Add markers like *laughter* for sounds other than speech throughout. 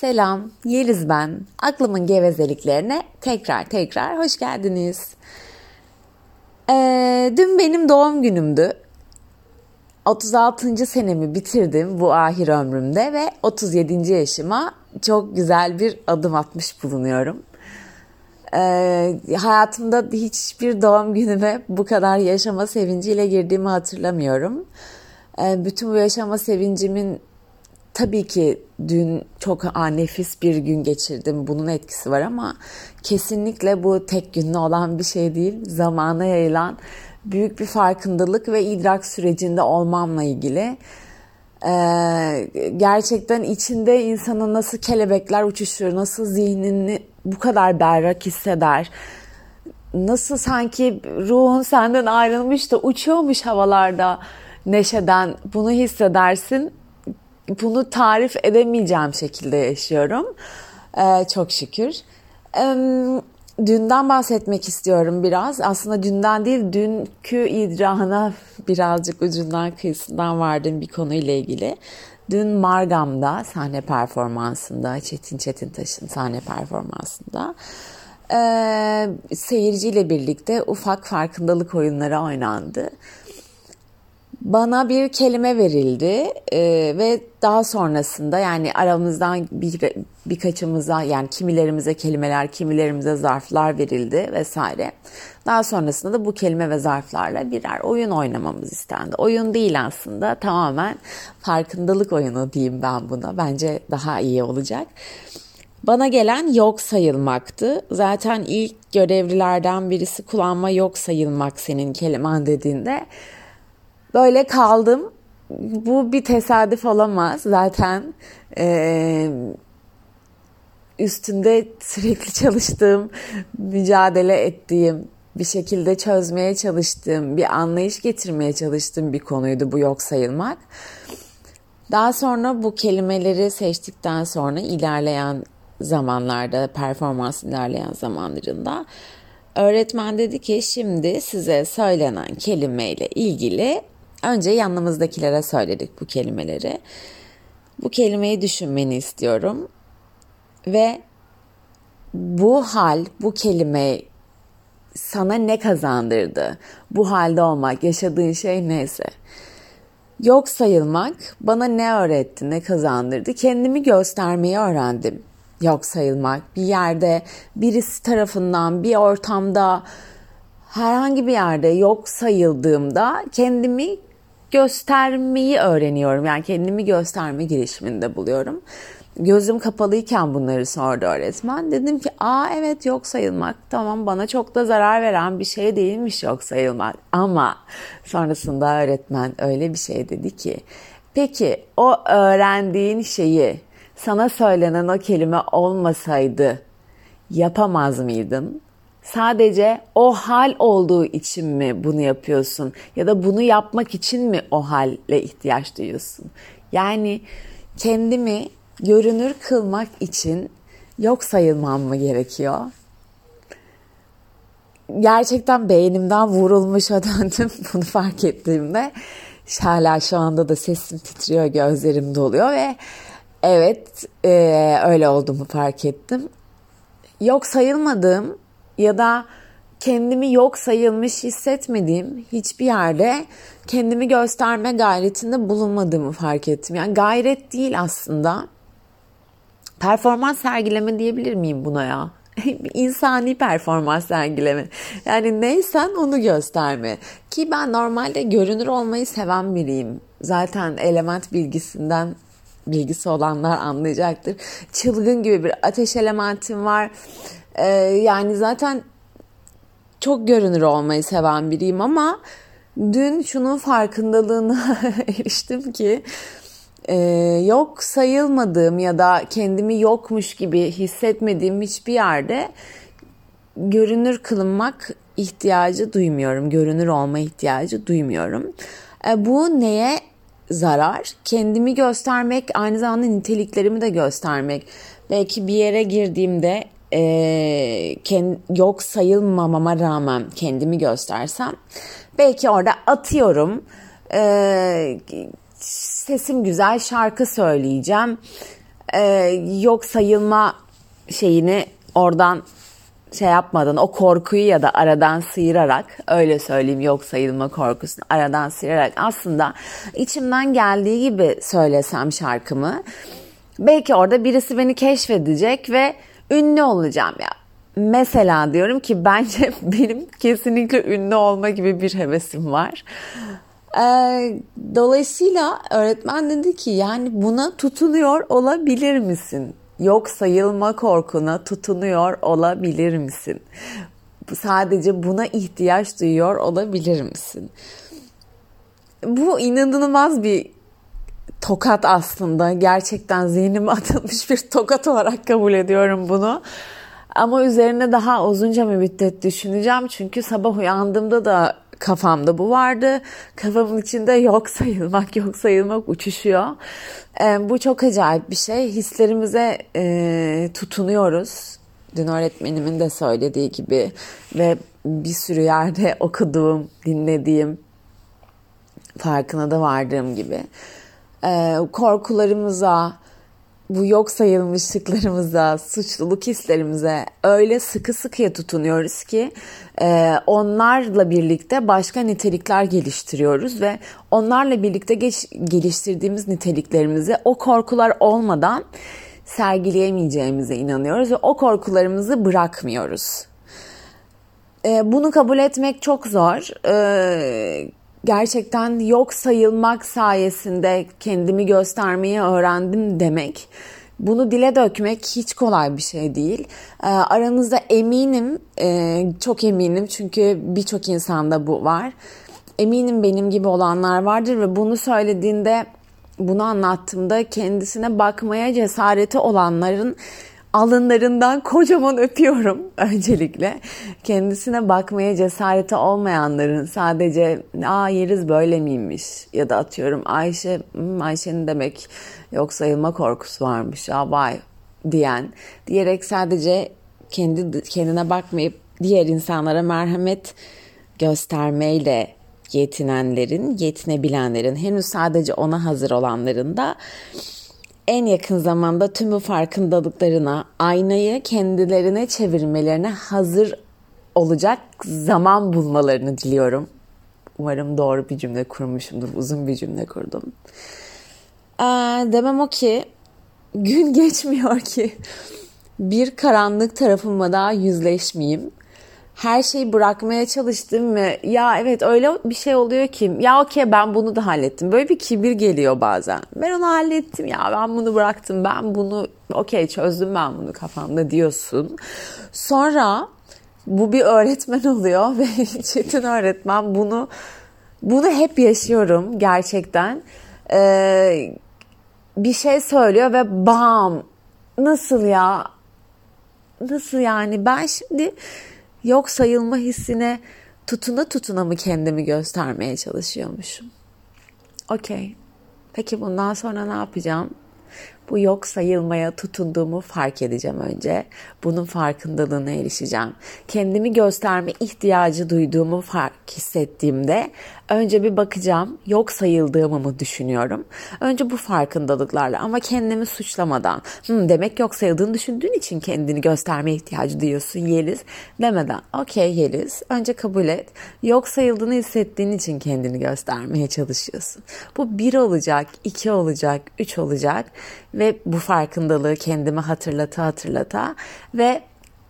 Selam, Yeliz ben. Aklımın gevezeliklerine tekrar tekrar hoş geldiniz. Ee, dün benim doğum günümdü. 36. senemi bitirdim bu ahir ömrümde ve 37. yaşıma çok güzel bir adım atmış bulunuyorum. Ee, hayatımda hiçbir doğum günüme bu kadar yaşama sevinciyle girdiğimi hatırlamıyorum. Ee, bütün bu yaşama sevincimin tabii ki dün çok nefis bir gün geçirdim. Bunun etkisi var ama kesinlikle bu tek günlü olan bir şey değil. Zamana yayılan büyük bir farkındalık ve idrak sürecinde olmamla ilgili. Ee, gerçekten içinde insanın nasıl kelebekler uçuşur, nasıl zihnini bu kadar berrak hisseder, nasıl sanki ruhun senden ayrılmış da uçuyormuş havalarda neşeden bunu hissedersin bunu tarif edemeyeceğim şekilde yaşıyorum. Ee, çok şükür. Ee, dünden bahsetmek istiyorum biraz. Aslında dünden değil, dünkü idrahına *laughs* birazcık ucundan kıyısından vardığım bir konuyla ilgili. Dün Margam'da sahne performansında, Çetin Çetin Taş'ın sahne performansında e, seyirciyle birlikte ufak farkındalık oyunları oynandı. Bana bir kelime verildi e, ve daha sonrasında yani aramızdan bir, birkaçımıza yani kimilerimize kelimeler, kimilerimize zarflar verildi vesaire. Daha sonrasında da bu kelime ve zarflarla birer oyun oynamamız istendi. Oyun değil aslında tamamen farkındalık oyunu diyeyim ben buna. Bence daha iyi olacak. Bana gelen yok sayılmaktı. Zaten ilk görevlilerden birisi kullanma yok sayılmak senin kelimen dediğinde Böyle kaldım. Bu bir tesadüf olamaz. Zaten e, üstünde sürekli çalıştığım, mücadele ettiğim, bir şekilde çözmeye çalıştığım, bir anlayış getirmeye çalıştığım bir konuydu bu yok sayılmak. Daha sonra bu kelimeleri seçtikten sonra ilerleyen zamanlarda, performans ilerleyen zamanlarında öğretmen dedi ki şimdi size söylenen kelimeyle ilgili Önce yanımızdakilere söyledik bu kelimeleri. Bu kelimeyi düşünmeni istiyorum. Ve bu hal, bu kelime sana ne kazandırdı? Bu halde olmak, yaşadığın şey neyse. Yok sayılmak bana ne öğretti, ne kazandırdı? Kendimi göstermeyi öğrendim. Yok sayılmak bir yerde, birisi tarafından, bir ortamda, herhangi bir yerde yok sayıldığımda kendimi göstermeyi öğreniyorum. Yani kendimi gösterme girişiminde buluyorum. Gözüm kapalıyken bunları sordu öğretmen. Dedim ki aa evet yok sayılmak tamam bana çok da zarar veren bir şey değilmiş yok sayılmak. Ama sonrasında öğretmen öyle bir şey dedi ki peki o öğrendiğin şeyi sana söylenen o kelime olmasaydı yapamaz mıydın? Sadece o hal olduğu için mi bunu yapıyorsun? Ya da bunu yapmak için mi o halle ihtiyaç duyuyorsun? Yani kendimi görünür kılmak için yok sayılmam mı gerekiyor? Gerçekten beynimden vurulmuşa *laughs* döndüm bunu fark ettiğimde. Hala şu anda da sesim titriyor, gözlerim doluyor ve evet e, öyle olduğumu fark ettim. Yok sayılmadığım ya da kendimi yok sayılmış hissetmediğim hiçbir yerde kendimi gösterme gayretinde bulunmadığımı fark ettim. Yani gayret değil aslında. Performans sergileme diyebilir miyim buna ya? *laughs* insani performans sergileme. Yani neysen onu gösterme. Ki ben normalde görünür olmayı seven biriyim. Zaten element bilgisinden bilgisi olanlar anlayacaktır. Çılgın gibi bir ateş elementim var. Ee, yani zaten çok görünür olmayı seven biriyim ama dün şunun farkındalığına *laughs* eriştim ki e, yok sayılmadığım ya da kendimi yokmuş gibi hissetmediğim hiçbir yerde görünür kılınmak ihtiyacı duymuyorum. Görünür olma ihtiyacı duymuyorum. E, bu neye zarar? Kendimi göstermek, aynı zamanda niteliklerimi de göstermek. Belki bir yere girdiğimde e, kend, yok sayılmamama rağmen kendimi göstersem belki orada atıyorum e, sesim güzel şarkı söyleyeceğim e, yok sayılma şeyini oradan şey yapmadan o korkuyu ya da aradan sıyırarak öyle söyleyeyim yok sayılma korkusunu aradan sıyırarak aslında içimden geldiği gibi söylesem şarkımı belki orada birisi beni keşfedecek ve ünlü olacağım ya. Mesela diyorum ki bence *laughs* benim kesinlikle ünlü olma gibi bir hevesim var. Ee, dolayısıyla öğretmen dedi ki yani buna tutunuyor olabilir misin? Yok sayılma korkuna tutunuyor olabilir misin? Sadece buna ihtiyaç duyuyor olabilir misin? Bu inanılmaz bir tokat aslında. Gerçekten zihnime *laughs* atılmış bir tokat olarak kabul ediyorum bunu. Ama üzerine daha uzunca bir müddet düşüneceğim. Çünkü sabah uyandığımda da kafamda bu vardı. Kafamın içinde yok sayılmak, yok sayılmak uçuşuyor. E, bu çok acayip bir şey. Hislerimize e, tutunuyoruz. Dün öğretmenimin de söylediği gibi ve bir sürü yerde *laughs* okuduğum, dinlediğim, farkına da vardığım gibi. E, korkularımıza, bu yok sayılmışlıklarımıza, suçluluk hislerimize öyle sıkı sıkıya tutunuyoruz ki e, onlarla birlikte başka nitelikler geliştiriyoruz ve onlarla birlikte geç, geliştirdiğimiz niteliklerimizi o korkular olmadan sergileyemeyeceğimize inanıyoruz ve o korkularımızı bırakmıyoruz. E, bunu kabul etmek çok zor. E, gerçekten yok sayılmak sayesinde kendimi göstermeyi öğrendim demek. Bunu dile dökmek hiç kolay bir şey değil. E, aranızda eminim, e, çok eminim çünkü birçok insanda bu var. Eminim benim gibi olanlar vardır ve bunu söylediğinde, bunu anlattığımda kendisine bakmaya cesareti olanların alınlarından kocaman öpüyorum *laughs* öncelikle. Kendisine bakmaya cesareti olmayanların sadece aa yeriz böyle miymiş ya da atıyorum Ayşe hmm, Ayşe'nin demek yok sayılma korkusu varmış aa vay diyen diyerek sadece kendi kendine bakmayıp diğer insanlara merhamet göstermeyle yetinenlerin, yetinebilenlerin, henüz sadece ona hazır olanların da en yakın zamanda tüm bu farkındalıklarına, aynayı kendilerine çevirmelerine hazır olacak zaman bulmalarını diliyorum. Umarım doğru bir cümle kurmuşumdur. Uzun bir cümle kurdum. Ee, demem o ki gün *laughs* geçmiyor ki bir karanlık tarafıma daha yüzleşmeyeyim her şeyi bırakmaya çalıştım ve ya evet öyle bir şey oluyor ki ya okey ben bunu da hallettim. Böyle bir kibir geliyor bazen. Ben onu hallettim ya ben bunu bıraktım ben bunu okey çözdüm ben bunu kafamda diyorsun. Sonra bu bir öğretmen oluyor *laughs* ve Çetin öğretmen bunu bunu hep yaşıyorum gerçekten. Ee, bir şey söylüyor ve bam nasıl ya nasıl yani ben şimdi yok sayılma hissine tutuna tutuna mı kendimi göstermeye çalışıyormuşum? Okey. Peki bundan sonra ne yapacağım? Bu yok sayılmaya tutunduğumu fark edeceğim önce. Bunun farkındalığına erişeceğim. Kendimi gösterme ihtiyacı duyduğumu fark hissettiğimde önce bir bakacağım yok sayıldığımı mı düşünüyorum. Önce bu farkındalıklarla ama kendimi suçlamadan Hı, demek yok sayıldığını düşündüğün için kendini gösterme ihtiyacı duyuyorsun Yeliz demeden okey Yeliz önce kabul et. Yok sayıldığını hissettiğin için kendini göstermeye çalışıyorsun. Bu bir olacak, iki olacak, üç olacak ve bu farkındalığı kendime hatırlata hatırlata ve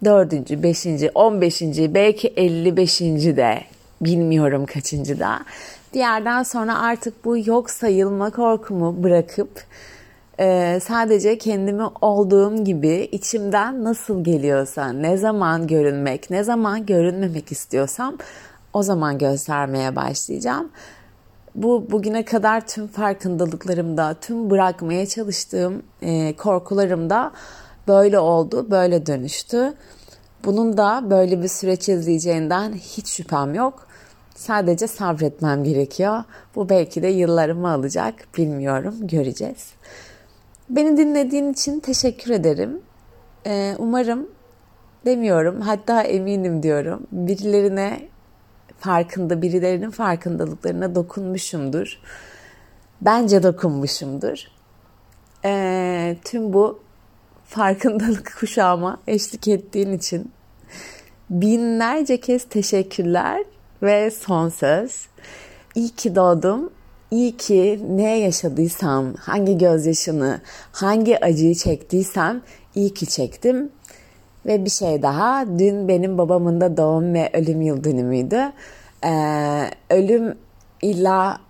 dördüncü, beşinci, on beşinci, belki elli beşinci de bilmiyorum kaçıncı da bir yerden sonra artık bu yok sayılma korkumu bırakıp e, sadece kendimi olduğum gibi içimden nasıl geliyorsa, ne zaman görünmek, ne zaman görünmemek istiyorsam o zaman göstermeye başlayacağım bu bugüne kadar tüm farkındalıklarımda, tüm bırakmaya çalıştığım e, korkularımda böyle oldu, böyle dönüştü. Bunun da böyle bir süreç izleyeceğinden hiç şüphem yok. Sadece sabretmem gerekiyor. Bu belki de yıllarımı alacak. Bilmiyorum, göreceğiz. Beni dinlediğin için teşekkür ederim. Ee, umarım demiyorum, hatta eminim diyorum. Birilerine farkında birilerinin farkındalıklarına dokunmuşumdur. Bence dokunmuşumdur. e, tüm bu farkındalık *laughs* kuşağıma eşlik ettiğin için binlerce kez teşekkürler ve son söz. İyi ki doğdum. İyi ki ne yaşadıysam, hangi gözyaşını, hangi acıyı çektiysem iyi ki çektim. Ve bir şey daha, dün benim babamın da doğum ve ölüm yıl dönümüydü. Ee, ölüm illa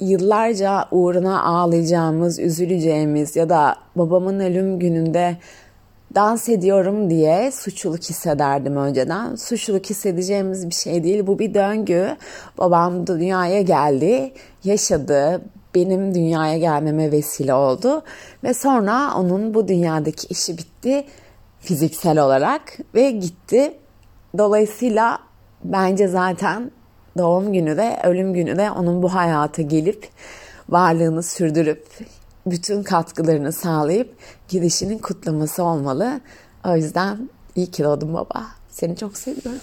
yıllarca uğruna ağlayacağımız, üzüleceğimiz ya da babamın ölüm gününde dans ediyorum diye suçluluk hissederdim önceden. Suçluluk hissedeceğimiz bir şey değil. Bu bir döngü. Babam dünyaya geldi, yaşadı, benim dünyaya gelmeme vesile oldu ve sonra onun bu dünyadaki işi bitti fiziksel olarak ve gitti. Dolayısıyla bence zaten doğum günü de ölüm günü de onun bu hayata gelip varlığını sürdürüp bütün katkılarını sağlayıp gidişinin kutlaması olmalı. O yüzden iyi ki doğdun baba. Seni çok seviyorum.